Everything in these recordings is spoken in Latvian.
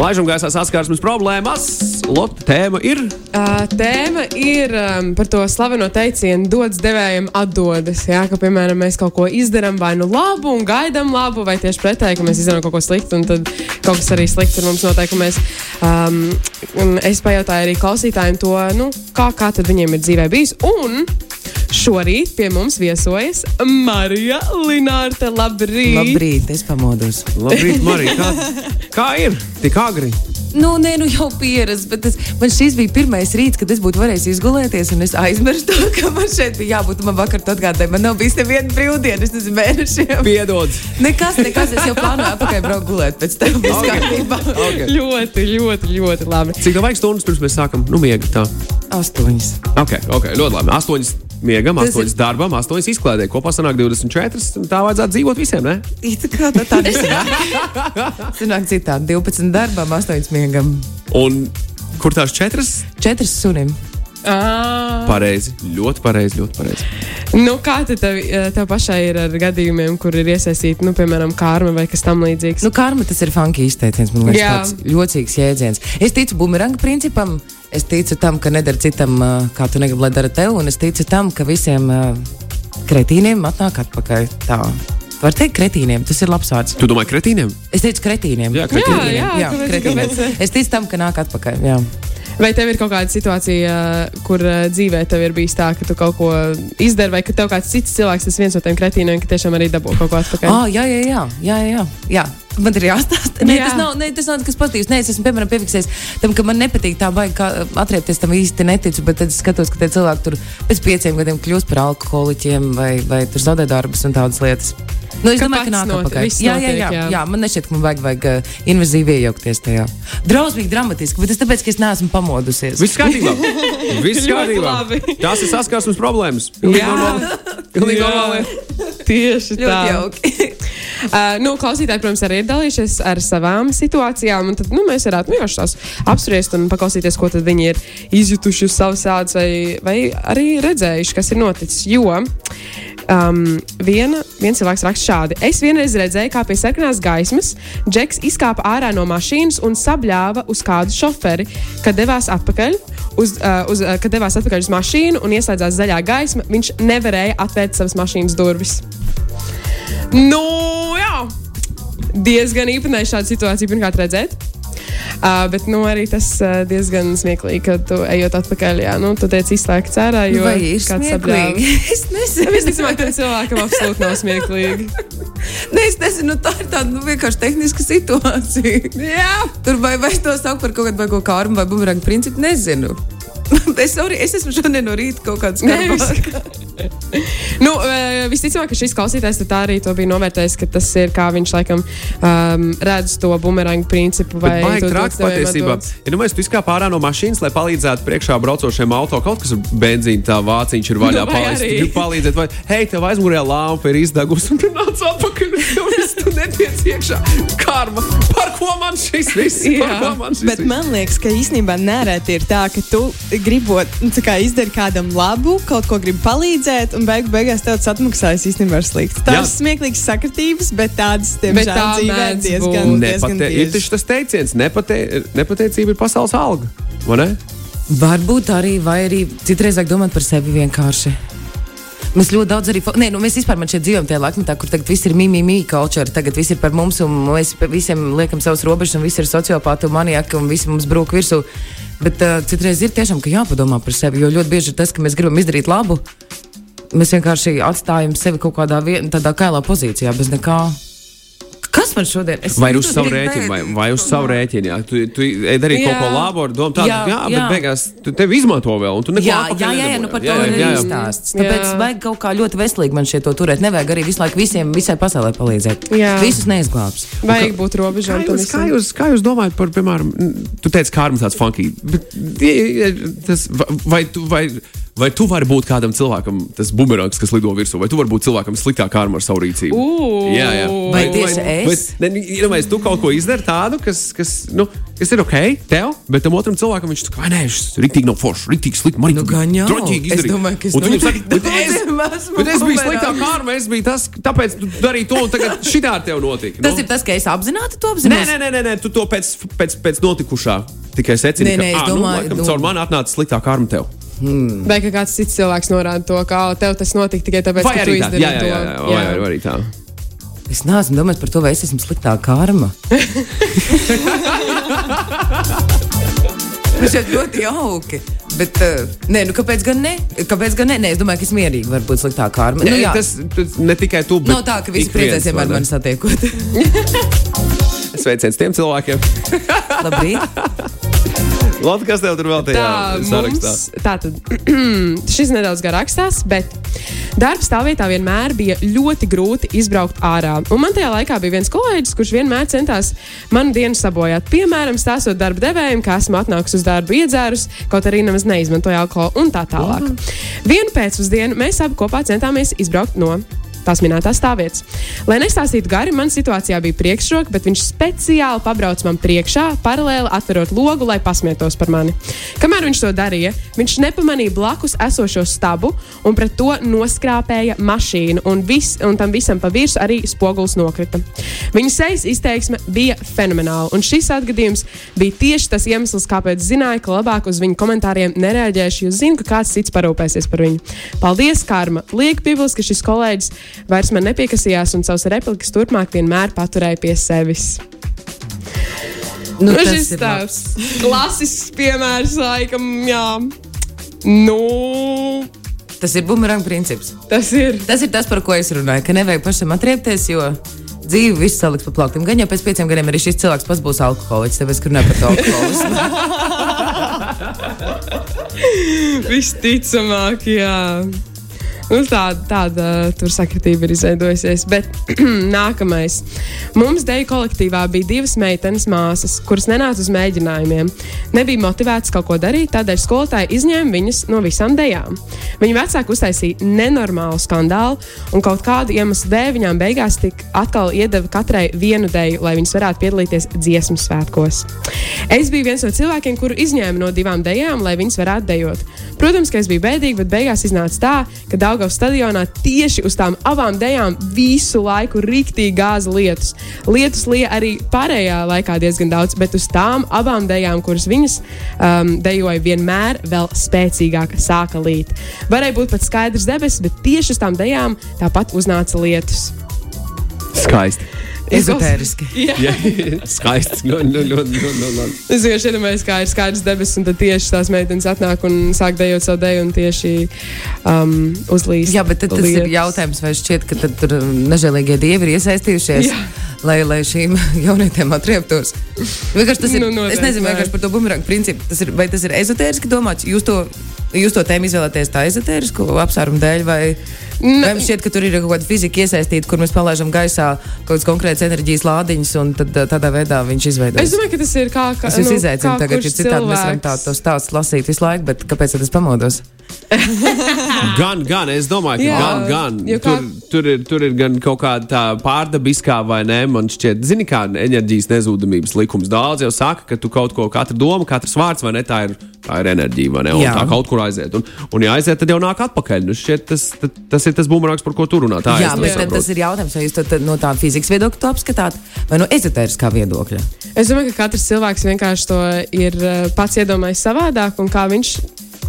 Laižam gaisā saskarsmes problēmas. Lotte tēma ir. Uh, tēma ir um, par to slaveno teicienu, dodas devējiem atdodas. Jā, ka, piemēram, mēs kaut ko izdarām vai nu labu un gaidām labu, vai tieši pretēji, ka mēs izdarām kaut ko sliktu, un tad kaut kas arī slikts ar mums notiek. Mēs, um, es pajautāju arī klausītājiem to, nu, kā, kā tad viņiem ir dzīvē bijis. Un šorīt pie mums viesojas Marija Linārte. Labrīt! Labrīt, es pamodos. Labrīt, Marija. Kā, kā ir? Tik agri. Nu, nē, nu jau pieredze, bet tas, man šis bija pirmais rīts, kad es būtu varējis izgulēties, un es aizmirsu to, ka man šeit bija jābūt. Man vakar to atgādāja, man nav bijis neviena brīvdiena, es nezinu, mēnešiem. Piedod. Nekas, nekas, es jau plānoju atpakaļ braukt gulēt pēc tam. Viss Ok. kārtībā. Okay. Ļoti, ļoti, ļoti labi. Cik tev vajag stundas pirms mēs sākam? Nu, miega tā. Astoņas. Ok, ok, ļoti labi. Astoņas miegam, Tas astoņas darbam, astoņas izklādē. Kopā sanāk 24. Tā vajadzētu dzīvot visiem, ne? It kā tā, tā nesanāk. Sanāk citādi, 12 darbam, 8 miegam, Un kur tās četras? 4 sunim. À, Pareizi, ļoti pareizi, ļoti pareizi. nu, kā tad tev, tev pašai ir ar gadījumiem, kur ir iesaistīta, nu, piemēram, karma vai kas tam līdzīgs? Nu, karma tas ir funky izteiciens, man liekas, Jā. tāds ļocīgs jēdziens. Es ticu bumeranga principam, es ticu tam, ka nedara citam, kā tu negribi, lai dara tev, un es ticu tam, ka visiem kretīniem atnāk atpakaļ. Tā. Var teikt, kretīniem, tas ir labs vārds. Tu domā, kretīniem? Es teicu, kretīniem. Jā, kretīniem. Jā, jā, kāpēc- kretīniem. kāpēc? Es ticu tam, ka nāk atpakaļ. Jā. Vai tev ir kaut kāda situācija, kur dzīvē tev ir bijis tā, ka tu kaut ko izdari, vai ka tev kāds cits cilvēks, tas viens no tiem kretīniem, ka tiešām arī dabū kaut ko atpakaļ? Ah, jā, jā, jā, jā, jā, jā. Man ir jāstāsta. Nē, Jā. tas nav, ne, tas nav nekas pozitīvs. Nē, es esmu, piemēram, piefiksējis tam, ka man nepatīk tā baigta, kā atriepties tam īsti neticu, bet tad es skatos, ka tie cilvēki tur pēc pieciem gadiem kļūst par alkoholiķiem vai, vai tur zaudē darbus un tādas lietas. Nu, es Ka domāju, ka nāk atpakaļ. Jā, jā, jā, jā. jā. Man nešķiet, ka man vajag, vajag uh, invazīvi iejaukties tajā. Drausmīgi, dramatiski, bet tas tāpēc, ka es neesmu pamodusies. Viss kārtībā. Viss kārtībā. Tās ir saskarsmes problēmas. Pilnīgi normāli. Tieši tā. ļoti jauki. Uh, nu, klausītāji, protams, arī ir dalījušies ar savām situācijām. Tad nu, mēs varētu vienkārši tās apspriest un paklausīties, ko viņi ir izjutuši uz savas ādas, vai, vai arī redzējuši, kas ir noticis. Jo um, viena, viens cilvēks raksta šādi: Es vienreiz redzēju, kā pie sarkanās gaismas Džeks izkāpa ārā no mašīnas un sabļāva uz kādu šoferi, kad devās atpakaļ. Uz, uh, uz, uh, kad devās atpakaļ uz mašīnu un ieslēdzās zaļā gaisma, viņš nevarēja atvērt savas mašīnas durvis. Nu, jā, diezgan īpatnēji šādu situāciju pirmkārt redzēt. Uh, bet nu, arī tas uh, diezgan smieklīgi, ka tu ejot atpakaļ, jā, nu, tu tiec izslēgts ārā. Jo Vai ir smieklīgi? Es nezinu. Visticamāk, tam cilvēkam absolūti nav smieklīgi. Nē, es nezinu, tā ir tāda nu, vienkārši tehniska situācija. Jā, Tur vai, vai to sauc par kaut kādu baigo kārmu vai bumerāņu principu, nezinu. es, arī, es esmu šodien no rīta kaut kāds skarbāks. nu, uh, visticamāk, ka šis klausītājs tā arī to bija novērtējis, ka tas ir kā viņš laikam um, redz to bumerāņu principu. Vai traki dod devējiem patiesībā. Ja nu mēs tu izkāpām ārā no mašīnas, lai palīdzētu priekšā braucošiem auto, kaut kas ar benzīnu, tā vāciņš ir vaļā. Nu, arī. gribi palīdzēt, vai hei, tev aizmugurējā lampa ir izdegusi, un tu nāc atpakaļ, netiec iekšā. Karma, par ko man šis viss? Ko man šis Bet viss? man liekas, ka īstenībā nereti ir tā, ka tu gribot, nu, kā izdarīt kādam labu, kaut ko gribi palīdzēt, un beig beigās tev tas atmaksājas īstenībā ir slikti. Tās ir smieklīgas sakritības, bet tādas, diemžēl, tā dzīvē diezgan, diezgan Nepate, ir taču tas teiciens, nepate, nepateicība ir pasaules alga. vai ne? Varbūt arī, vai arī citreiz vajag domāt par sevi vienkārši. Mēs ļoti daudz arī. Nē, nu, mēs vispār dzīvojam tajā laikmetā, kur tagad viss ir mīmīmī culture. Tagad viss ir par mums, un mēs visiem liekam savus robežas, un viss ir sociopāti un maniaki, un visi mums brūk virsū. Bet uh, citreiz ir tiešām jāpadomā par sevi, jo ļoti bieži ir tas, ka mēs gribam izdarīt labu. Mēs vienkārši atstājam sevi kaut kādā vien, kailā pozīcijā, bez nekā. Kas man šodien ir? Vai uz savu rēķinu, vai, vai uz savu rēķinu. Jā. Tu, tu ej darīt Jā. kaut ko labu ar domu, tādu, jā, Jā, jā, bet jā. beigās tu tevi izmanto vēl, un tu neko Jā, atpakaļ jā, jā, jā, nu par to Jā, ir jā, jā. stāsts. Tāpēc Jā. vajag kaut kā ļoti veselīgi man šeit to turēt. Nevajag arī visu laiku visiem, visai pasaulē palīdzēt. Jā. Visus neizglābs. Vajag būt Kā robežām. kā, visam. jūs, kā jūs domājat par, piemēram, tu teici, kā ar mums tāds funky, bet ja- ja- tas, va- vai, tu, vai, vai tu vari būt kādam cilvēkam tas bumerāns, kas lido virsū, vai tu vari būt cilvēkam sliktā kārma ar savu rīcību? Ū. Jā, jā. Vai tieši es? Vai, ne, iedomājies, tu kaut ko izdari tādu, kas, kas, nu, kas ir ok, tev, bet tam otram cilvēkam viņš saka, vai nē, šis rīktīgi nav foršs, rīktīgi slikti. Man Nu, gan jau. Drošīgi Es domāju, ka es noteikti saki, bet es, bet es biju bumerāns. sliktā kārma, es biju tas, tāpēc tu darīji to, un tagad šitā ar tevi notika. Tas nu? ir tas, ka es apzināti to apzinos. nē, nē, nē, nē, tu to pēc, pēc, pēc notikušā tikai secini. Nē, nē, es ka, ā, domāju, nu, laikam, nu- caur mani atnāca sliktā kārma tev. Vai ka kāds cits cilvēks norāda to, ka "O, tev tas notika tikai tāpēc, Vai ka tu arī tā? izdarīji Jā, jā, to. jā, jā, vai, arī tā. Es neesmu domājis par to, vai es esmu sliktā karma. Tas ir ļoti jauki. Bet, uh, nē, nu, kāpēc gan ne? Kāpēc gan ne? nē, es domāju, ka es mierīgi varu būt sliktā karma. Nu, jā, tas, tas ne tikai tu, bet nav tā, ka visi vai vienmēr mani satiekot. Sveiciens tiem cilvēkiem. Labrīt! Labi, kas tev tur vēl tajā Tā, sarakstā? mums, tā tad šis nedaudz garakstās, bet darba stāvvietā vienmēr bija ļoti grūti izbraukt ārā. Un man tajā laikā bija viens kolēģis, kurš vienmēr centās manu dienu sabojāt. Piemēram, stāstot darba devējiem, ka esmu atnākusi uz darbu iedzērus, kaut arī nemaz neizmantoju alkoholu un tā tālāk. Vienu pēcpusdienu mēs abi kopā centāmies izbraukt no tās minētās stāvvietas. Lai nestāstītu gari, man situācijā bija priekšroka, bet viņš speciāli pabrauca man priekšā, paralēli atverot logu, lai pasmietos par mani. Kamēr viņš to darīja, viņš nepamanīja blakus esošo stabu un pret to noskrāpēja mašīnu, un, vis, un tam visam pa virsmu arī spogulis nokrita. Viņa sejas izteiksme bija fenomenāla, un šis atgadījums bija tieši tas iemesls, kāpēc zināju, ka labāk uz viņu komentāriem nereaģēšu, jo zinu, ka kāds cits parūpēsies par viņu. Paldies, Karma! Liek piblis, ka šis kolēģis vairs man nepiekasījās un savas replikas turpmāk vienmēr paturēja pie sevis. Nu, Nu, tas šis ir tāds klasisks piemērs, laikam, jā. Nu, Tas ir bumerang princips. tas ir. Tas ir tas, par ko es runāju, ka nevajag pašam atriepties, jo dzīve viss saliks pa plauktiem. Gan jau pēc pieciem gadiem arī šis cilvēks pats būs alkoholiķis, tāpēc, ka runāja par to alkoholismu. Visticamāk, jā. Nu, tāda, tāda tur sakritība ir izveidojusies. Bet nākamais. Mums deju kolektīvā bija divas meitenes māsas, kuras nenāca uz mēģinājumiem. Nebija motivētas kaut ko darīt, tādēļ skolotāji izņēma viņas no visām dejām. Viņa vecāki uztaisīja nenormālu skandālu, un kaut kādu iemeslu dēļ viņām beigās tik atkal iedeva katrai vienu deju, lai viņas varētu piedalīties dziesmu svētkos. Es biju viens no cilvēkiem, kuru izņēma no divām dejām, lai viņas varētu dejot. Protams, ka es biju bēdīgi, bet beigās iznāca tā, ka Daugavas stadionā tieši uz tām abām dejām visu laiku rīktīgi gāza lietus. Lietus lija arī pārējā laikā diezgan daudz, bet uz tām abām dejām, kuras viņas um, dejoja, vienmēr vēl spēcīgāk sāka līt. Varēja būt pat skaidrs debesis, bet tieši uz tām dejām tāpat uznāca lietus. Skaisti. Ezotēriski. Skaisti. Nu, nu, nu. Es vienkārši iedomājos, kā ir skaidrs debesis, un tad tieši tās meitenes atnāk un sāk dejot savu deju un tieši um, uzlīst. Jā, bet tad, tas ir jautājums, vai šķiet, ka tad tur nežēlīgie dievi ir iesaistījušies, Jā. lai, lai šīm jaunietēm atrieptos. Vienkārši tas ir. Nu, noteikti, es nezinu, vienkārši par to bumerang principu. Tas ir, vai tas ir ezotēriski domāts? Jūs to, jūs to tēmu izvēlaties tā ezotērisku apsvērumu dēļ, vai, vai jums šķiet, ka tur ir kaut kāda fizika iesaistīta, kur mēs palaižam gaisā kaut kādas konkrētas enerģijas lādiņas, un tad uh, tādā veidā viņš Es izveidojas? domāju, ka tas ir kā. kā Es jūs nu, izaicinu tagad, kurš citādi mēs varam tā, cilvēks. to stāstu lasīt visu laiku, bet kāpēc tad es pamodos? Gan, gan, es domāju, ka Jā, gan, gan. kā- Tur, tur, ir, tur ir gan kaut kāda pārdabiskā vai nē, man šķiet, zini, kā enerģijas nezudamības likums. Daudz jau saka, ka tu kaut ko, katra doma, katrs vārds vai ne, tā ir, tā ir enerģija vai ne, un Jā. tā kaut kur aiziet. Un, un ja aiziet, tad jau nāk atpakaļ. Nu, šķiet, tas, tas, tas ir tas bumerāns, par ko tu runā. Tā Jā, bet tas ir jautājums, vai jūs to tad no tā fizikas viedokļa to apskatāt, vai no ezotēriskā viedokļa? Es domāju, ka katrs cilvēks vienkārši to ir uh, pats iedomājis savādāk, un kā viņš,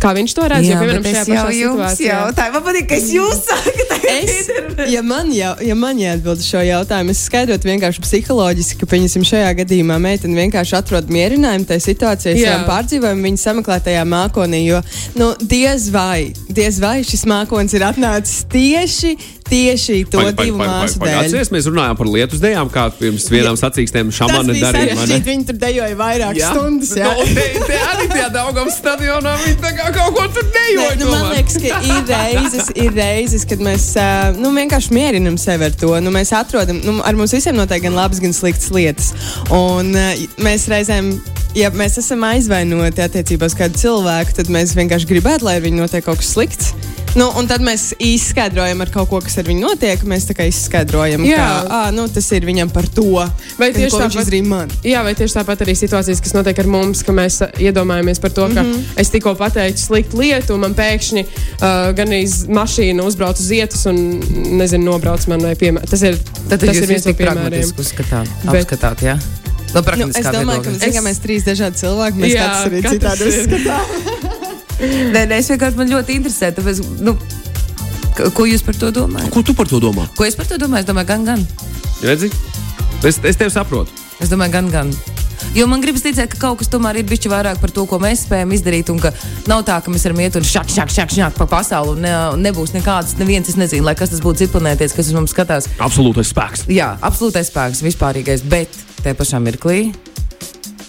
kā viņš to redz. jo, piemēram, šajā pašā situācijā. jautāju, man patīk, ka es jūs sakat. Es, ja man, jau, ja man jāatbild šo jautājumu, es skaidrotu vienkārši psiholoģiski, ka, pieņemsim, šajā gadījumā meitene vienkārši atrod mierinājumu tajā situācijā, Jā. savām pārdzīvojumam, viņa sameklētajā mākonī. Jo, nu, diez vai, diez vai šis mākonis ir atnācis tieši, tieši to Paga- divu māsu dēļ. Atceries, mēs runājām par lietus dejām, kā pirms vienām sacīkstēm šamana darīja. vai ne? sarežģīti. Viņi tur dejoja vairākas stundas. Jā. Nu, te, te arī tajā Daugavas stadionā viņi tā kā kaut ko tur dejoja. Nē, nu, man liekas, ka ir reizes, ir reizes kad mēs nu, vienkārši mierinam sevi ar to. Nu, mēs atrodam, nu, ar mums visiem notiek gan labas, gan sliktas lietas. Un mēs reizēm ja mēs esam aizvainoti attiecībās kādu cilvēku, tad mēs vienkārši gribētu, lai ar viņu notiek kaut kas slikts. Nu, un tad mēs izskaidrojam ar kaut ko, kas ar viņu notiek. Mēs tā kā izskaidrojam, Jā. ka à, nu, tas ir viņam par to. Vai tieši ko tāpat- izdarīja man? Jā, vai tieši tāpat arī situācijas, kas notiek ar mums, ka mēs uh, iedomājamies par to, ka mm. -hmm. es tikko pateicu sliktu lietu, un man pēkšņi uh, gan iz mašīna uzbrauc uz vietas un, nezinu, nobrauc man vai piemēram. Tas ir, Tad tas ir viens no tik piemēriem. pragmatiski uzskatāt, Bet- apskatāt, jā? No Nu, es praktiskā domāju, ka viedokļa. ka mēs trīs dažādi cilvēki. Mēs Jā, katrs arī citādi uzskatām. Nē, nē, es vienkārši man ļoti interesē, tāpēc, nu, ko jūs par to domājat? Ko tu par to domā? Ko es par to domāju? Es domāju, gan, gan. Redzi? Es, es tevi saprotu. Es domāju, gan, gan. Jo man gribas ticēt, ka kaut kas tomēr ir bijis vairāk par to, ko mēs spējam izdarīt. Un ka nav tā, ka mēs varam iet un šāk, šāk, šāk, šāk pa pasauli. Un ne, nebūs nekādas, neviens, es nezinu, lai kas tas būtu citplanēties, kas uz mums skatās. Absolūtais spēks. Jā, absolūtais spēks, vispārīgais. Bet tajā pašā mirklī.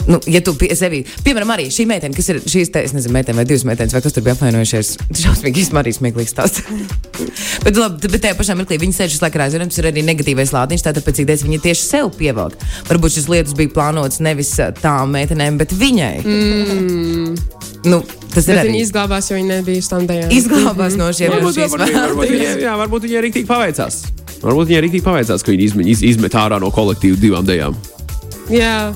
Nu, ja tu pie sevi, piemēram, arī šī meitene, kas ir šīs, te, es nezinu, meitene vai divas meitenes, vai kas tur bija apvainojušies, šausmīgi, īstenībā arī smieklīgs stāsts. bet, labi, bet tajā pašā mirklī viņi sēž uz laikā aizvien, tas ir arī negatīvais lādiņš, tātad pēc idejas viņi tieši sev pievelk. Varbūt šis lietas bija plānotas nevis tām meitenēm, bet viņai. Mm. Nu, tas ir Bet arī viņi izglābās, jo viņi nebija standējā. izglābās no šiem Varbūt, viņai, jā, varbūt viņai rīktīgi paveicās. Varbūt viņai rīktīgi paveicās, ka viņi izme, iz, izmet ārā no kolektīva divām dejām. Jā,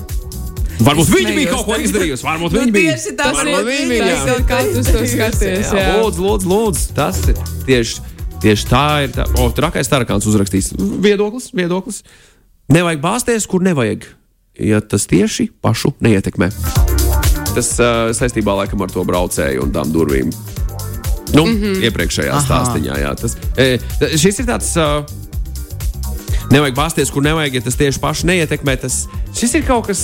Varbūt viņi bija kaut ko izdarījusi. Varbūt Nu, viņi bija. tieši tas viņi bija. tas jā. ir kā tu to skaties. Jā, Jā. lūdzu, lūdzu, lūdzu. Tas ir tieši, tieši tā ir. Tā. O, trakais tarakāns uzrakstīs. Viedoklis, viedoklis. Nevajag bāzties, kur nevajag. Ja tas tieši pašu neietekmē. Tas uh, saistībā laikam ar to braucēju un tām durvīm. Nu, mm -hmm. iepriekšējā Aha. stāstījā. Jā, tas, e, šis ir tāds. Uh, Nevajag bāzties, kur nevajag, ja tas tieši paši neietekmē. Tas, šis ir kaut kas,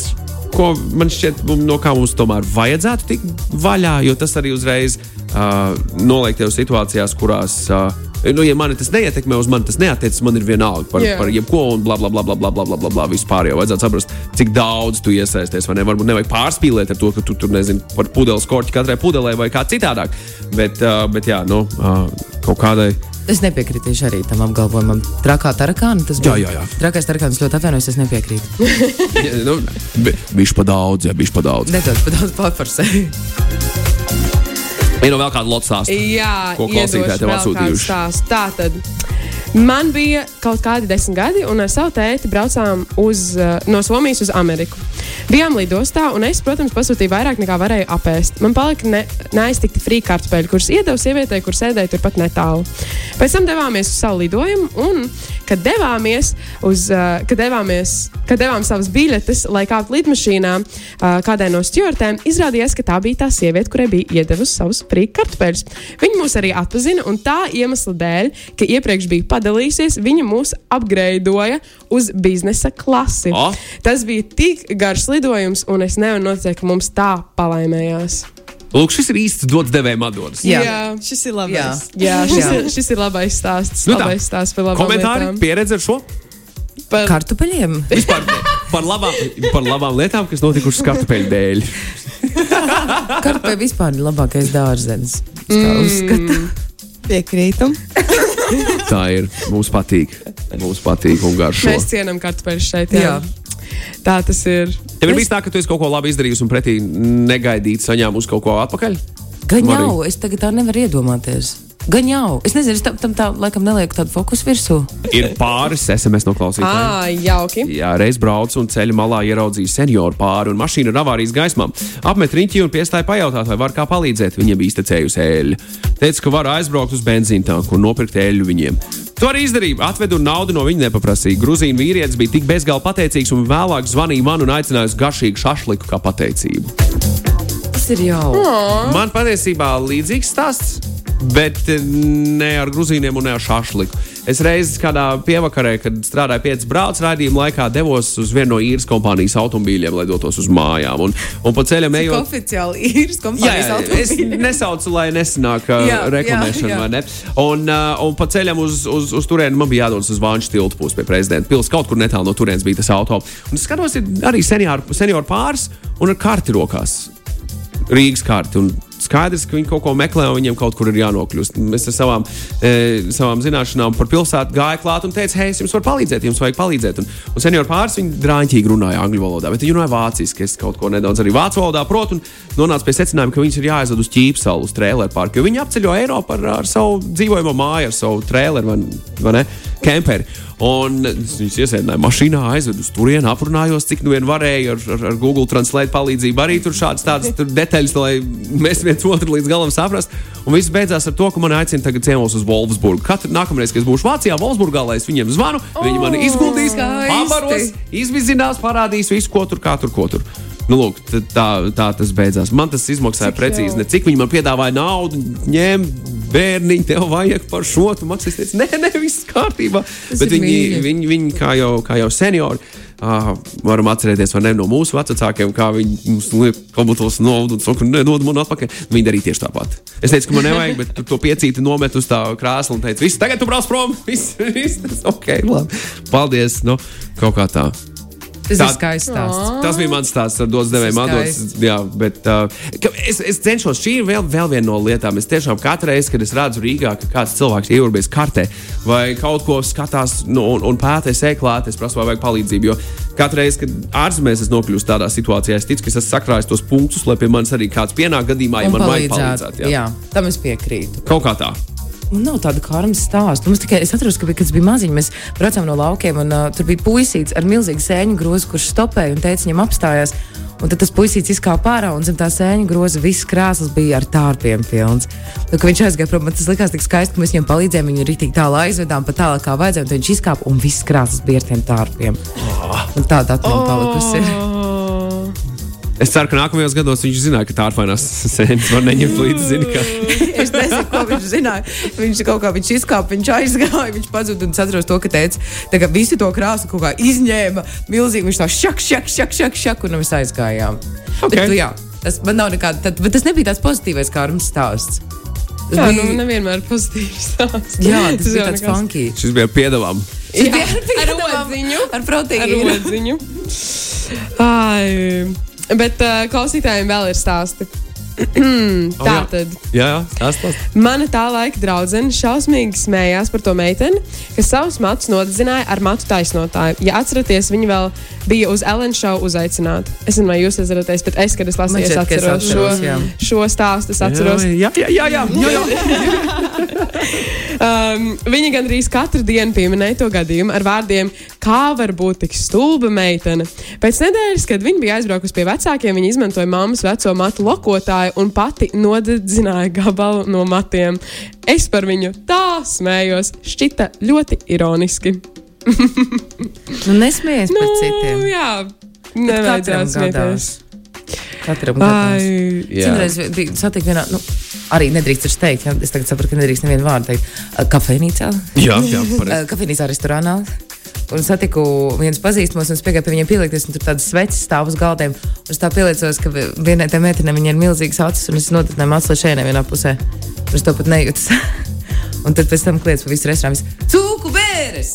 ko man šķiet, no kā mums tomēr vajadzētu tikt vaļā, jo tas arī uzreiz uh, noliek tev situācijās, kurās. Uh, Nu, ja man tas neietekmē, uz mani tas neatiecas, man ir vienalga par, yeah. par jebko, un bla, bla, bla, bla, bla, bla, bla, bla, bla vispār jau vajadzētu saprast, cik daudz tu iesaisties. Ne? Varbūt nevajag pārspīlēt ar to, ka tu tur nezini par pudeles korķi katrai pudelē vai kā citādāk. Bet, uh, bet jā, nu, uh, kaut kādai. Es nepiekritīšu arī tam apgalvojumam. Trakā tarakāna tas bija. Jā, jā, jā. Trakais tarakāns ļoti atvainojas, es nepiekrītu. Ja, nu, Bišķi pa daudz, jā, bišķi pa daudz. Nedaudz par daudz pārfarsēju. Ir vēl kāda lots stāsta. Jā, Ko klausītāji tev atsūtījuši? Tā tad. Man bija kaut kādi desmit gadi, un ar savu tēti braucām uz, uh, no Somijas uz Ameriku. Bijām lidostā, un es, protams, pasūtīju vairāk nekā varēju apēst. Man palika ne, neaiztikti frī kartupeļi, kurus iedevu sievietei, kur sēdēja turpat netālu. Pēc tam devāmies uz savu lidojumu, un, kad devāmies, uz, uh, kad devāmies, kad devām savas biļetes, lai kāptu lidmašīnā uh, kādai no stjortēm, izrādījās, ka tā bija tā sieviete, kurai bija iedevusi savus frī kartupeļus. Viņa mūs arī atpazina, un tā iemesla dēļ, ka iepriekš bija padalījusies, viņa mūs apgreidoja uz biznesa klasi. O! Tas bija tik garš lidojums, un es nevaru noticēt, ka mums tā palaimējās. Lūk, šis ir īsts dots devējiem atdodas. Jā. Jā, šis ir labi. Jā. Jā, šis, Jā. Ir, šis ir labais stāsts. Nu labais stāsts par labām Komentāri, lietām. pieredze ar šo? Par, Kartupeļiem? Vispār par labām, par labām lietām, kas notikušas kartupeļu dēļ. Kartupeļi vispār ir labākais tā Mm. uzskatu. Tā ir. Mums patīk. Mums patīk un garšo. mēs cienām kartupeļus šeit. Jā. Jā. Tā tas ir. Tev ir bijis tā, ka tu esi kaut ko labi izdarījis un pretī negaidīt saņēmusi kaut ko atpakaļ? Gan jau, es tagad tā nevaru iedomāties. Gan jau, es nezinu, es tam, tam tā laikam nelieku tādu fokusu virsū. Ir pāris SMS no klausītājiem. Ah, jauki. Jā, reiz braucu un ceļa malā ieraudzīju senioru pāri un mašīna ar avārijas gaismām. Apmet riņķi un piestāja pajautāt, vai var kā palīdzēt. Viņa bija iztecējusi eļļu. Teica, ka var aizbraukt uz benzīna tanku un nopirkt eļļu viņiem. To arī izdarīju. Atvedu naudu no viņa nepaprasīju. Grūzīna vīrietis bija tik bezgalīgi pateicīgs un vēlāk zvanīja man un aicināja uz garšīgu šašliku kā pateicību. Tas ir jau. Man patiesībā līdzīgs stāsts. Bet eh, ne ar grūzīniem un ne ar šāφliku. Es reiz kādā pievakarē, kad strādāju pēc brauciena raidījuma laikā, devos uz vienu no īres kompānijas automobīļiem, lai dotos uz mājām. Un, un pa ceļam ejot, Oficiāli īres kompānijas jā, es nesaucu, lai nesanāk uh, Jā, reklamēšana, jā, jā. vai ne? Un, uh, un pa ceļam uz, uz, uz turieni man bija jādodas uz Vāņu tiltu pusi pie prezidenta pils. Kaut kur netālu no turienes bija tas auto. Un es skatos, ir arī senioru, senioru pāris un ar karti rokās. Rīgas karti un skaidrs, ka viņi kaut ko meklē un viņiem kaut kur ir jānokļūst. Mēs ar savām, e, savām zināšanām par pilsētu gāja klāt un teica, hei, es jums varu palīdzēt, jums vajag palīdzēt. Un, un senioru pāris viņi drāņķīgi runāja angļu valodā, bet viņi runāja vāciski. Es kaut ko nedaudz arī vācu valodā protu un nonācu pie secinājuma, ka viņus ir jāaizved uz ķīpsalu, uz trēleru parku. Jo viņi apceļo Eiropu ar, ar savu dzīvojamo māju, ar savu trēleru vai, vai ne, kemperi. Un viņas iesēdināja mašīnā, aizvedu uz turieni, aprunājos, cik nu vien varēju ar, ar, ar Google Translate palīdzību. Arī tur šādas tādas tur detaļas, lai mēs viens otru līdz galam saprastu. Un viss beidzās ar to, ka man aicina tagad ciemos uz Wolfsburgu. Katru nākamreiz, kad es būšu Vācijā, Wolfsburgā, lai es viņiem zvanu, oh, viņi mani izguldīs, skaisti. pabaros, izvizinās, parādīs visu, ko tur, kā tur, ko tur. Nu, lūk, tā, tā tas beidzās. Man tas izmaksāja Cik precīzi. jauki. Ne cik viņi man piedāvāja naudu, ņēma bērniņu, tev vajag par šo. Tu maksā, teicu, nē, nē, viss kārtībā. Bet ir viņi, mīļi. viņi, viņi, kā jau, kā jau seniori, uh, varam atcerēties vai ne, no mūsu vecākiem, kā viņi mums liek kabatos naudu un saka, nedod man atpakaļ. Viņi darīja tieši tāpat. Es teicu, ka man nevajag, bet tu to piecīti nomet uz tā krēsla un teicu, viss, tagad tu brauc prom. Viss, viss, tas ok, labi. Paldies. Nu, kaut kā tā. Tas Tā- ir skaists stāsts. Tas bija mans stāsts ar skaisti. Jā, bet uh, es, es cenšos. Šī ir vēl, vēl viena no lietām. Es tiešām katru reizi, kad es redzu Rīgā, ka kāds cilvēks ieurbies kartē vai kaut ko skatās nu, un, un pētē sēklāt, es prasu, vai vajag palīdzību. Jo katru reizi, kad ārzemēs es nokļūstu tādā situācijā, es ticu, ka es esmu sakrājis tos punktus, lai pie manis arī kāds pienāk gadījumā, ja Un man vajag palīdzēt. palīdzēt. Jā. Jā, tam es piekrītu. Kaut kā tā. Man nav tāda karmas stāsta. Mums tikai, es atceros, ka, bija, kad es biju maziņš, mēs braucām no laukiem, un uh, tur bija puisīts ar milzīgu sēņu grozu, kurš stopēja un teica, viņam apstājās. Un tad tas puisīts izkāpa ārā, un zem tā sēņu groza viss krāsas bija ar tārpiem pilns. Nu, viņš aizgāja prom, man tas likās tik skaisti, ka mēs viņam palīdzējām. Viņu arī tik tālu aizvedām, pat tālāk kā vajadzēja. tad Viņš izkāpa un viss krāsas bija ar tiem tārpiem. Un tāda atmiņa palikusi. ir. Es ceru, ka nākamajos gados viņš zināja, ka tā ir fainās sēnes var neņemt līdzi. Zini, ka... Es nezinu, ko viņš zināja. Viņš kaut kā viņš izkāpa, viņš aizgāja, viņš pazuda. Un es atceros to, ka teica, tā kā visi to krāsu kaut kā izņēma. Milzīgi viņš tā šak, šak, šak, šak, šak un mēs aizgājām. Ok. Bet, nu, jā, tas man nav nekāda, tad, bet tas nebija tāds pozitīvais kārmas stāsts. Tas Jā, bija- nu nevienmēr pozitīvs stāsts. jā, tas bija jau tāds nekas- funky. Šis bija. Tas bija ar piedāvām, odziņu. Ar Ar proteīnu. odziņu. Ai, bet uh, klausītājiem vēl ir stāsti. Tā tad. Jā, jā, tas tas. Mana tā laika draudzene šausmīgi smējās par to meiteni, kas savus matus nodedzināja ar matu taisnotāju. Ja atceraties, viņa vēl bija uz Ellen šovu uzaicināta. Es nezinu, vai jūs atceraties, bet es, kad es lasīju, es es atceros šo, atceros, jā. šo stāstu. Es atceros, Jā, jā, jā. jā, jā, jā. Um, viņa gandrīz katru dienu pieminēja to gadījumu ar vārdiem, kā var būt tik stulba meitene. Pēc nedēļas, kad viņa bija aizbraukusi pie vecākiem, viņa izmantoja mammas veco matu lokotāju un pati nodedzināja gabalu no matiem. Es par viņu tā smējos, šķita ļoti ironiski. Nu, nesmējies par citiem. Nu, jā, nevajadzētu smieties. Katram Jā. Citreiz bija satikt vienā, nu, arī nedrīkst taču teikt, ja? es tagad saprotu, ka nedrīkst nevienu vārdu teikt. Kafejnīcā, jā, jā pareizi. kafejnīcā restorānā. Un satiku viens pazīstamos, un es piegāju pie viņiem pielīgties, un tur tādas sveces stāv uz galdiem. Un es tā pieliecos, ka vi- vienai tai meitenei viņai ir milzīgas acis, un es nodetināju acis šeit vienā pusē. Un es to pat nejūtu. un tad pēc tam kliedz pa visu restorānu. Cūku bēres!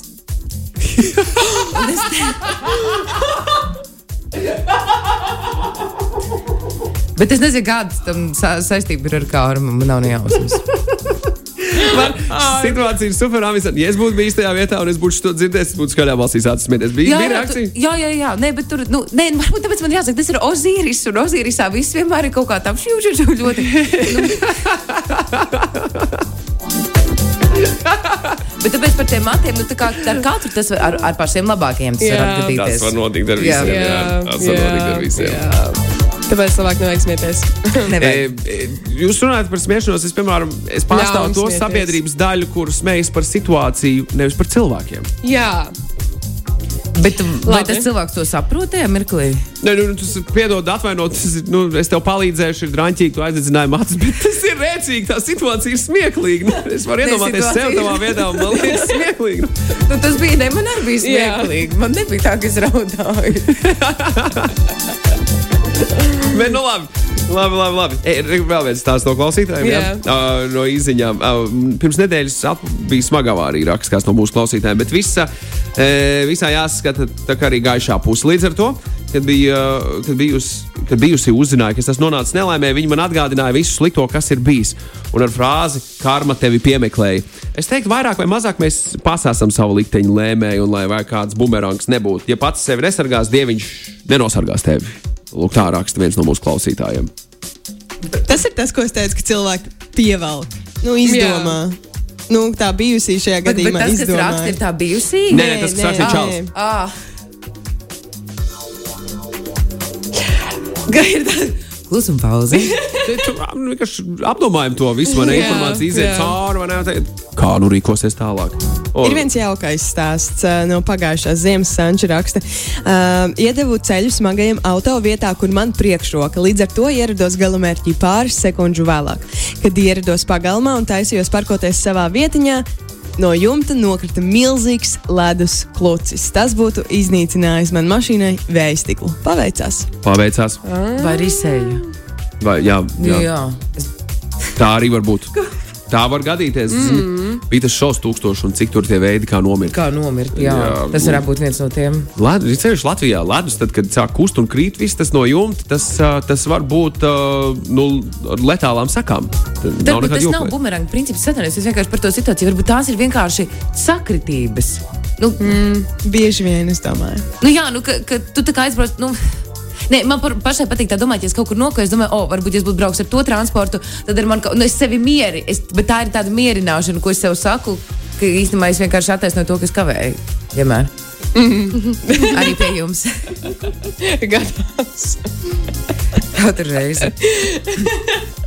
Bet es nezinu, kāda tam sa saistība ir ar kārmu. Man nav ne jausmas. Man situācija ir super amizanta. Ja es būtu bijis tajā vietā un es būtu to dzirdējis, es būtu skaļā balsī sācis smieties. Bija, bija jā, tu, reakcija. jā, jā, jā. Nē, bet tur, nu, nē, varbūt tāpēc man jāsaka, tas ir Ozīris. Un Ozīrisā viss vienmēr ir kaut kā tam šķiņķis ļoti. Nu. Bet tāpēc par tiem matiem, nu, tā kā ar katru tas var, ar, ar pašiem labākajiem tas Jā. var atgadīties. Tas var notikt ar Jā. visiem. Jā, jā, tas var notikt ar visiem. jā. Tāpēc labāk nevajag smieties. E, e, Jūs runājat par smiešanos. Es, piemēram, es pārstāvu to smieties. sabiedrības daļu, kuras smejas par situāciju, nevis par cilvēkiem. jā. Bet vai Labi. tas cilvēks to saprot tajā mirklī? Nē, nu, tas ir piedod, atvainot, tas ir, nu, es tev palīdzēšu, ir drāmīgi, tu aizdedzināji matus, bet tas ir rēcīgi. Tā situācija ir smieklīga. Nu, es varu iedomāties sev situācija- tavā vietā, un man liekas, smieklīgi. Nu, Nu, tas bija ne, man arī bija Jā. smieklīgi. Man nebija tā, ka es raudāju. Bet, nu, labi. Labi, labi. labi. E, vēl viens stāsts no klausītājiem. Jā. Jā. Uh, no izziņām. Uh, pirms nedēļas bija smaga avārija, raksts kāds no mūsu klausītājiem. Bet visa, e, visā jāskata tā kā arī gaišā puse. Līdz ar to, kad bija, kad bijusi kad bijusī uzzināja, ka esmu nonācis nelaimē, viņa man atgādināja visu slikto, kas ir bijis. Un ar frāzi karma tevi piemeklēja. Es teiktu, vairāk vai mazāk mēs pasāstam savu likteņu lēmēju, un lai kāds bumerangs nebūtu. Ja pats sevi nesargās, dieviņš nenosargās tevi. Lūk, tā raksta viens no mūsu klausītājiem. Tas ir tas, ko es teicu, ka cilvēki pievelk. Nu, izdomā. Nu, tā bijusī šajā Bet, bet gadījumā tas, kas izdomāja. raksta, ir tā bijusī. Nē, nē, tas, kas raksta, ir čels. Ah. Gaida tāda klusuma pauze. Vienkārši apdomājam to visu, ne? Jā, Informācija iziet cauri, Kā nu rīkosies tālāk? O, Ir viens jaukais stāsts no pagājušās ziemas, Sanča raksta. Uh, iedevu ceļu smagajam auto vietā, kur man priekšroka. Līdz ar to ierados galamērķī pāris sekundžu vēlāk. Kad ierados pagalmā un taisījos parkoties savā vietiņā, no jumta nokrita milzīgs ledus klucis. Tas būtu iznīcinājis man mašīnai vēja stiklu. Paveicās! Paveicās. Vai arī sēja? Vai, jā, jā. Jā. Es, Tā arī var būt. Tā var gadīties. Mm. Bija tas šausmas tūkstoši, un cik tur tie veidi, kā nomirt. kā nomirt? Jā, Jā, tas varētu būt viens no tiem. Ledus, ir ceļš Latvijā, ledus, tad, kad sāk kust un krīt viss tas no jumta, tas, tas var būt nu, ar letālām sakām. Tad nekāda tas nav jokoja. bumeranga princips. Es atvainojos, es vienkārši par to situāciju. Varbūt tās ir vienkārši sakritības. Nu, Bieži vien es domāju. nu jā, nu, ka, ka tu tā kā aizbrauc. Nu, Nē, man par, pašai patīk tā domāt, ja es kaut kur nokāpu, es domāju, o, oh, varbūt es būtu braucis ar to transportu, tad ar mani, kaut- nu, es sevi mieri, es, bet tā ir tāda mierināšana, ko es sev saku, ka īstenībā es vienkārši attaisnoju to, kas kavēju. Vienmēr. Arī pie jums. Gadās. Katru reizi.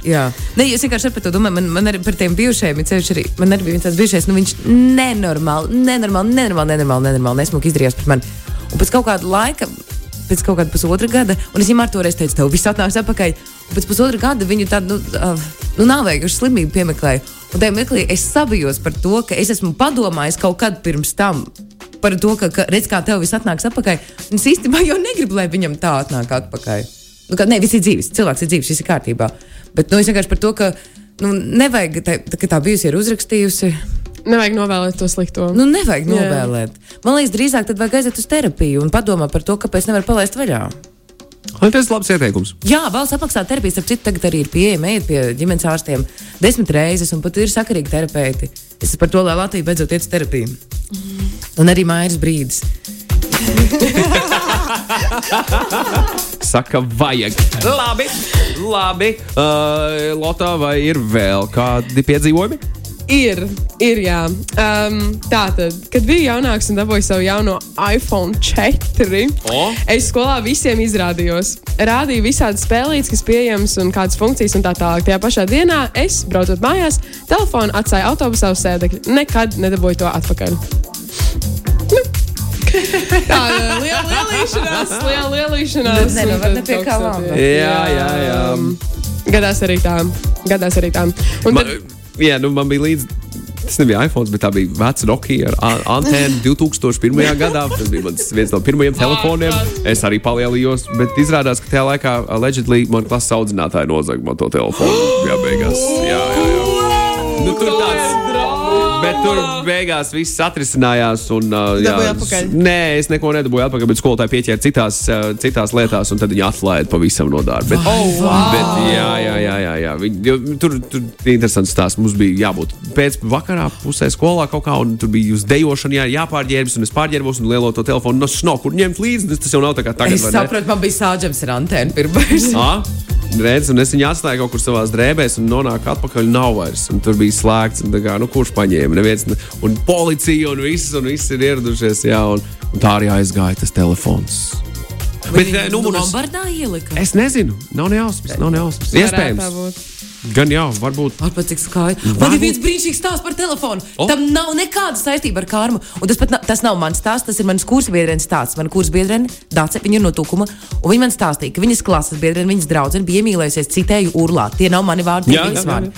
Jā, Nē, es vienkārši ar par to domāju. Man, man arī par tiem bijušajiem ir ceļš arī. Man arī bija tāds bijušais, nu viņš nenormāli, nenormāli, nenormāli, nenormāli, nenormāli nesmuki izdarījās pret mani. Un pēc kaut kāda laika, pēc kaut kāda pusotra gada, un es viņam ar to reizi teicu, tev viss atnāks atpakaļ. Un pēc pusotra gada viņu tādu, nu, nu nāvējušu slimību piemeklēju. Un tajā mirklī es sabijos par to, ka es esmu padomājis kaut kad pirms tam. Par to, ka, ka redz, kā tev viss atnāks atpakaļ. Un es īstenībā jau negribu, lai viņam tā atnāk atpakaļ. Nu, ka, nē, viss ir dzīves, cilvēks ir dzīves, viss ir kārtībā. Bet nu, es vienkārši par to, ka nu, nevajag, tā, tā, tā bijusi ir uzrakstījusi. Nevajag novēlēt to slikto. Nu, nevajag Jā. novēlēt. Man liekas, drīzāk tad vajag aiziet uz terapiju un padomāt par to, kāpēc nevar palaist vaļā. Tas ir labs ieteikums. Jā, valsts apmaksā terapijas, ap citu tagad arī ir pieejama, ejiet pie ģimenes ārstiem desmit reizes, un pat ir sakarīgi terapeiti. Es par to, lai Latvija beidzot iet uz terapiju. Un arī mājas brīdis. Saka, vajag. Labi, labi. Uh, Lotā vai ir vēl kādi piedzīvojumi? Ir, ir jā. Um, tā tad, kad biju jaunāks un dabūju savu jauno iPhone 4, O. es skolā visiem izrādījos. Rādīju visādas spēlītas, kas pieejamas un kādas funkcijas un tā tālāk. Tajā pašā dienā es, braucot mājās, telefonu atstāju autobusā uz sēdekļa. Nekad nedabūju to atpakaļ. Nu. Tā ir liela lielīšanās, liela lielīšanās. Ne, nu, ne pie kā laba. Jā, jā, jā. Gadās arī tā. Gadās arī tā. Un Man, tad, jā, nu, man bija līdzi. Tas nebija iPhone, bet tā bija veca Nokia ar antēnu 2001. gadā. Tas bija viens no pirmajiem telefoniem. Es arī palielījos, bet izrādās, ka tajā laikā, allegedly, man klases audzinātāja nozaga man to telefonu. Jā, beigās. Jā, jā, jā. Nu, tur tāds. Tur beigās viss atrisinājās. Un, uh, jā? Nē, es neko nedabūju atpakaļ, bet skolotāji pieķēra citās, uh, citās lietās, un tad viņi atlaida pavisam no darba. Bet, oh, wow. bet, jā, jā, jā, jā, jā. Viņi, tur bija interesants stāsts. Mums bija jābūt pēc vakarā pusē skolā kaut kā, un tur bija uz dejošanu jā, jāpārģērbjas, un es pārģērbos un lielo to telefonu. No šno, kur ņemt līdzi, tas jau nav tā kā tagad. Es saprotu, man bija sāģams ar antēnu pirmais. Ah, Redz, un es viņu atstāju kaut kur savā drēbēs, un nonāku atpakaļ. Nav vairs. Un tur bija slēgts. un Kā, nu, kurš paņēma? Neviens, ne- un policija un viss, un viss ir ieradušies. Jā, un, un tā arī aizgāja tas telefons. Bet, eh, numurus- Lombardā ielika. Es nezinu, nav varētu tā Iespējams. Gan jā, varbūt. Ārpus cik skaidrs. Man Varbūt- ir viens brīnišķīgs stāsts par telefonu. Oh. Tam nav nekāda saistība ar karmu. Un tas, pat, na- tas nav mans stāsts, tas ir mans kursbiedrenes stāsts. Mana kursbiedrene, Dāce, viņa ir no Tukuma. Viņa man stāstīja, ka viņas klases biedrene, viņas draudzene bija iemīlējusies citēju urlā. Tie nav mani vārdi, tie ir viņas vārdi.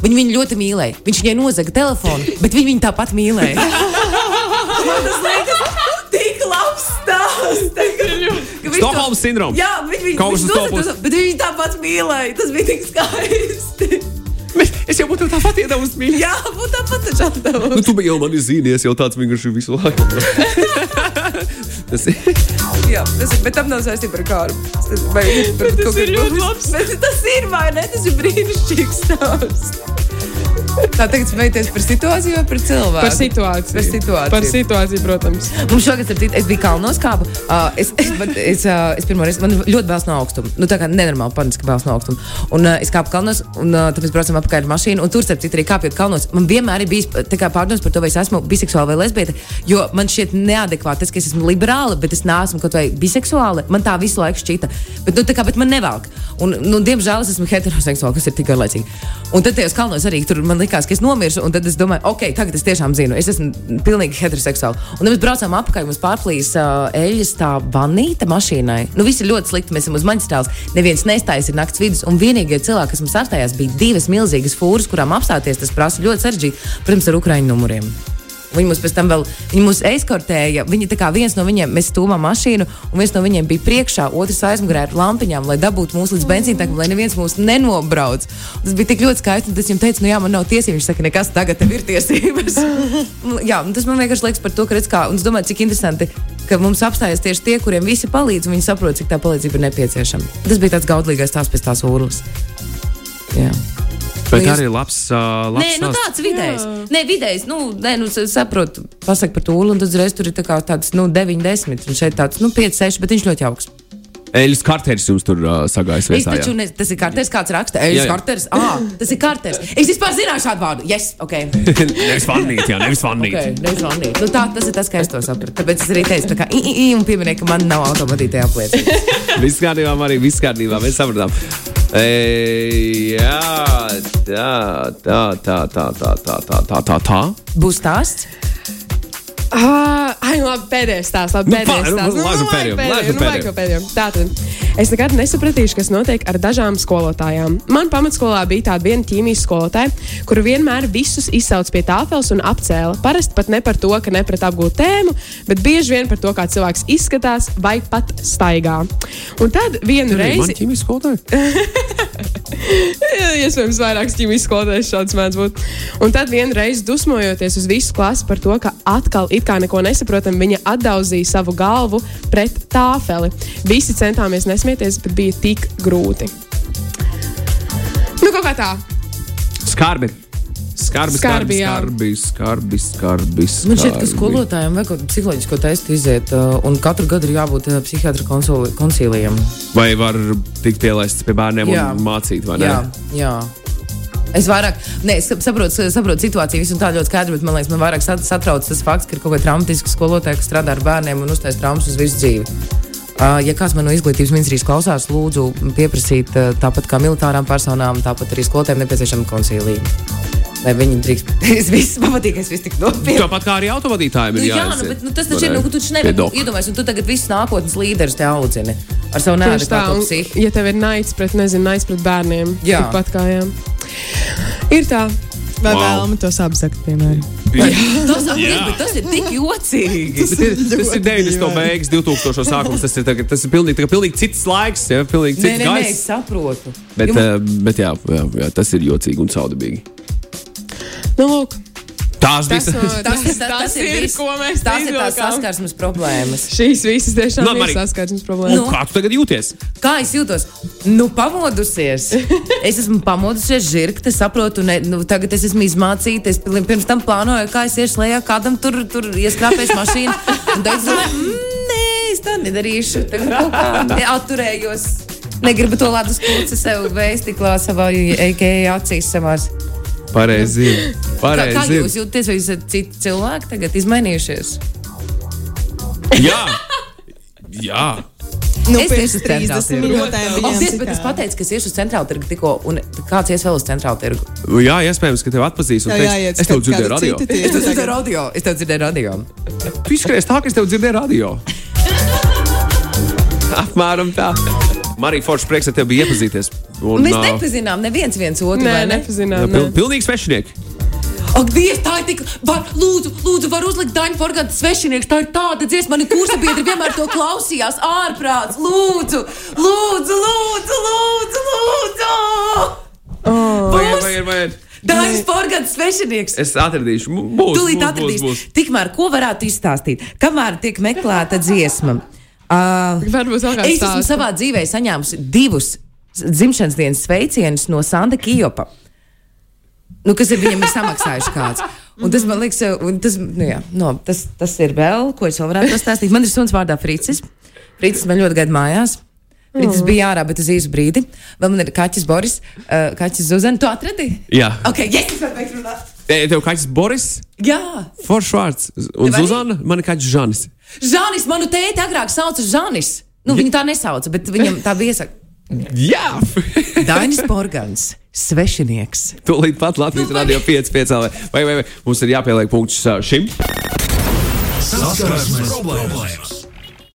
Viņa viņu ļoti mīlēja. Viņš viņai nozaga telefonu, bet viņa viņu tāpat mīlēja. Man tas liekas Stokholmas sindroms. Jā, viņa viņu Kaut to pusi. Bet viņa tāpat mīlēja. Tas bija tik skaisti. Es jau būtu tāpat iedavusi mīļā. Jā, būtu tāpat atdevu. Nu, tu jau mani zīmējies, jau tāds vienkārši visu laiku. Tas ir. Jā, tas ir, bet tam nav saistība ar kāru. Tas, vai, bet tas ir ļoti labs. Bet tas ir, vai ne? Tas ir brīnišķīgs stāsts. Tā tagad smēties par situāciju vai par cilvēku? Par situāciju. Par situāciju. Par situāciju, protams. Mums šogad, starp citu, es biju kalnos kāpu. Uh, es, es, bet es, uh, es pirmo reizi, man ļoti bēls no augstuma. Nu, tā kā nenormāli paniski bēls no augstuma. Un uh, es kāpu kalnos, un uh, tad mēs braucam apakaļ ar mašīnu. Un tur, starp citu, arī kāpjot kalnos, man vienmēr ir bijis pārdoms par to, vai es esmu biseksuāla vai lesbieta. Jo man šķiet neadekvāti tas, ka es esmu liberāla, bet es neesmu kaut vai biseksuāla. Man tā visu laiku šķita. Bet, nu, tā kā, bet man nevelk. Un, nu, diemžēl es esmu heteroseksuāla, kas ir tikai laicīgi. Un tad tajos kalnos arī tur man likās, ka es nomiršu. Un tad es domāju, ok, tagad es tiešām zinu, es esmu pilnīgi heteroseksuāla. Un tad mēs braucām apakaļ, mums pārplīs uh, eļļas tā vanīta mašīnai. Nu, viss ir ļoti slikti. Mēs esam uz maģistrāles, neviens nestājas, ir nakts vidus. Un vienīgie cilvēki, kas mums apstājās, bija divas milzīgas fūras, kurām apstāties. Tas prasa ļoti sarežģīti, protams, ar ukraiņu numuriem. Viņi mūs pēc tam vēl viņi mūs eskortēja. Viņi tā kā viens no viņiem, mēs stūmām mašīnu, un viens no viņiem bija priekšā, otrs aizmugurē ar lampiņām, lai dabūtu mūs līdz benzīntakam, lai neviens mūs nenobrauc. Tas bija tik ļoti skaisti, tas viņam teica, nu jā, man nav tiesības. Viņš saka, nekas tagad ir tiesības. jā, tas man vienkārši liekas par to, ka redz, kā, un es domāju, cik interesanti. Mums apstājas tieši tie, kuriem visi palīdz, un viņi saprot, cik tā palīdzība ir nepieciešama. Tas bija tāds gaudīgais tās pēc tās urlas. Jā. Bet jūs- arī labs. Uh, labs Nē, nu tāds vidējs. Nē, vidējs. Nu, nē, nu, saprotu, pasak par to ulu, un tad uzreiz tur ir tā kā tāds, nu, 9, 10, un šeit tāds, nu, 5, 6, bet viņš ļoti jauks. Eļas karteris jums tur uh, sagājis Es taču, ne, tas ir karters, kāds raksta, eļas jā. karters. Ah, tas ir karters. Es vispār zināju šādu vārdu. Yes, ok. nevis vannīt, jā, nevis vannīt. okay nevis vannīt. nu, tā, tas ir tas, kā es to sapratu. Tāpēc es arī teicu, tā kā i, i, i, un pieminēju, ka man nav autovadītāja apliecības. Viss kārtībā, arī viss kārtībā. Mēs sapratām. E, jā, tā, tā, tā, tā, tā, tā, tā, tā, tā. Būs stāsts? Ah, ai, nu, labi, pēdējais stāsts. Labi, pēdējais stāsts. Nu, nu, labi, pēdējiem. Labi, pēdējiem. Tātad es nekad nesapratīšu, kas notiek ar dažām skolotājām. Man pamatskolā bija tāda viena ķīmijas skolotāja, kura vienmēr visus izsauc pie tāfeles un apcēla. Parasti pat ne par to, ka neprat apgūt tēmu, bet bieži vien par to, kā cilvēks izskatās vai pat staigā. Un tad vienu reizi. ķīmijas skolotāja. Iespējams, vairākas ķīmijas skolotājas šāds mēdz būt. Un tad vienreiz dusmojoties uz visu klasi par to, ka atkal it kā neko nesaprotam, viņa atdauzīja savu galvu pret tāfeli. Visi centāmies nesmieties, bet bija tik grūti. Nu, kaut kā tā. Skarbi. Skarbi, Skarbi, skarbi, skarbi, skarbi, skarbi. Man šķiet, ka skolotājiem vajag kaut kādu psiholoģisko testu iziet, uh, un katru gadu ir jābūt uh, psihiatra koncīlijam. Vai var tikt pielaists pie bērniem Jā. un mācīt, vai ne? Jā, jā. Es vairāk, ne, es saprotu, saprotu situāciju, visu tā ļoti skaidri, bet man liekas, man vairāk sat- satrauc tas fakts, ka ir kaut kāda traumatiska skolotāja, kas strādā ar bērniem un uztais traumas uz visu dzīvi. Ja kāds man no izglītības ministrijas klausās, lūdzu, pieprasīt tāpat kā militārām personām, tāpat arī skolotājiem nepieciešama koncīlija. Lai viņi drīkst. Es visu pamatīgi, es visu tik nopietni. Tāpat kā arī autovadītājiem Nu, ir jā, jāiziet. nu, bet nu, tas taču ir. Nu, tu taču nevari nu, iedomājies, un tu tagad visus nākotnes līderus te audzini ar savu un, psihiku. ja tev ir naids pret, nezinu, naids pret bērniem, Jā. tāpat kā jā. Ir tā. Vai Wow. vēlamies tos apzakt, piemēram? Tas, Jā. bet tas ir tik jocīgi. Tas ir, tas ir 90. beigas, 2000. sākums. Tas ir, tagad, tas ir pilnīgi, kā pilnīgi cits laiks, ja, pilnīgi Nē, cits nē, nē, es gaiss. saprotu. Bet, Jo- uh, bet jā, jā, jā, tas ir jocīgi un caudabīgi. Nu, lūk, Tās tas, bija Tas, tas, tas, tas, tas ir, ir, viss. ko mēs Tas ir tās saskarsmes problēmas. Šīs visas tiešām Nu, ir saskarsmes problēmas. Nu. Kā tu tagad jūties? Kā es jūtos? Nu, pamodusies. Es esmu pamodusies, žirgta, saprotu, ne, nu, tagad es esmu izmācīta. Es pirms tam plānoju, kā es iešu lejā, kādam tur, tur ieskrāpēs mašīnu. Un tagad es domāju, mm, nē, es tā nedarīšu. Tagad kaut kā atturējos. Negribu to ledus kūci sev vēstiklā savā EKE acīs savās. Pareizi. Kā, kā Pareizi. jūs jūtaties, vai jūs esat citi cilvēki tagad izmainījušies? Jā. Jā. Nu, Es pirms tieši uz centrālu 30 tirgu. minūtēm viņiem tiesa, bet es pateicu, ka es iešu uz centrālu tirgu tikko, un kāds ies vēl uz centrālu tirgu? Jā, iespējams, ka tev atpazīs. un Tev teiks, jāiet Es tev dzirdēju radio. Es tev dzirdēju radio. Es tev dzirdēju radio. Tu izskaties tā, ka es tev dzirdēju radio. Apmēram tā. Marija Forša prieks ar tevi bija iepazīties. Un, Mēs nepazinām neviens viens otru. Nē, vai ne? nepazinām. pil, Ne. pilnīgi svešinieki. Ak, Dievs, tā ir tik. Var, lūdzu, lūdzu, var uzlikt Daņu Forgāta svešinieks. Tā ir tāda dziesma, mani kursa biedri vienmēr to klausījās. Ārprāts, lūdzu, lūdzu, lūdzu, lūdzu, lūdzu. Vajag, vajag, vajag. Daņas Forgāta kāds svešinieks. Es atradīšu, būs. Tūlīt būs, atradīs. Būs, būs. Tikmēr, ko varētu izstāstīt? Kamēr tiek meklēta dziesma. Uh, Varbūt vēl kāds es esmu stāsta. savā dzīvē saņēmusi divus dzimšanas dienas sveicienus no Santa Kijopa. Nu, kas ir viņam ir samaksājuši kāds. Un tas man liekas, un tas, nu jā, no, tas, tas ir vēl, ko es vēl varētu pastāstīt. Man ir suns vārdā Fricis. Fricis man ļoti gaida mājās. Fricis bija ārā, bet uz īsu brīdi. Vēl man ir kaķis Boris, uh, kaķis Zuzana. Tu atradi? Jā. Ok, yes, es varu beigt runāt. E, Tev kāds Boris, Jā. Foršvārds un arī? Zuzana, man ir kāds Žanis. Žanis, manu tēti agrāk sauca Žanis. Nu, viņu tā nesauca, bet viņam tā bija iesaka. Jā! Dainis Borgans, svešinieks. Tūlīt pat Latvijas radio 5, 5 vai, vai, vai mums ir jāpieliek punkts šim. Saskarsmes problēmas!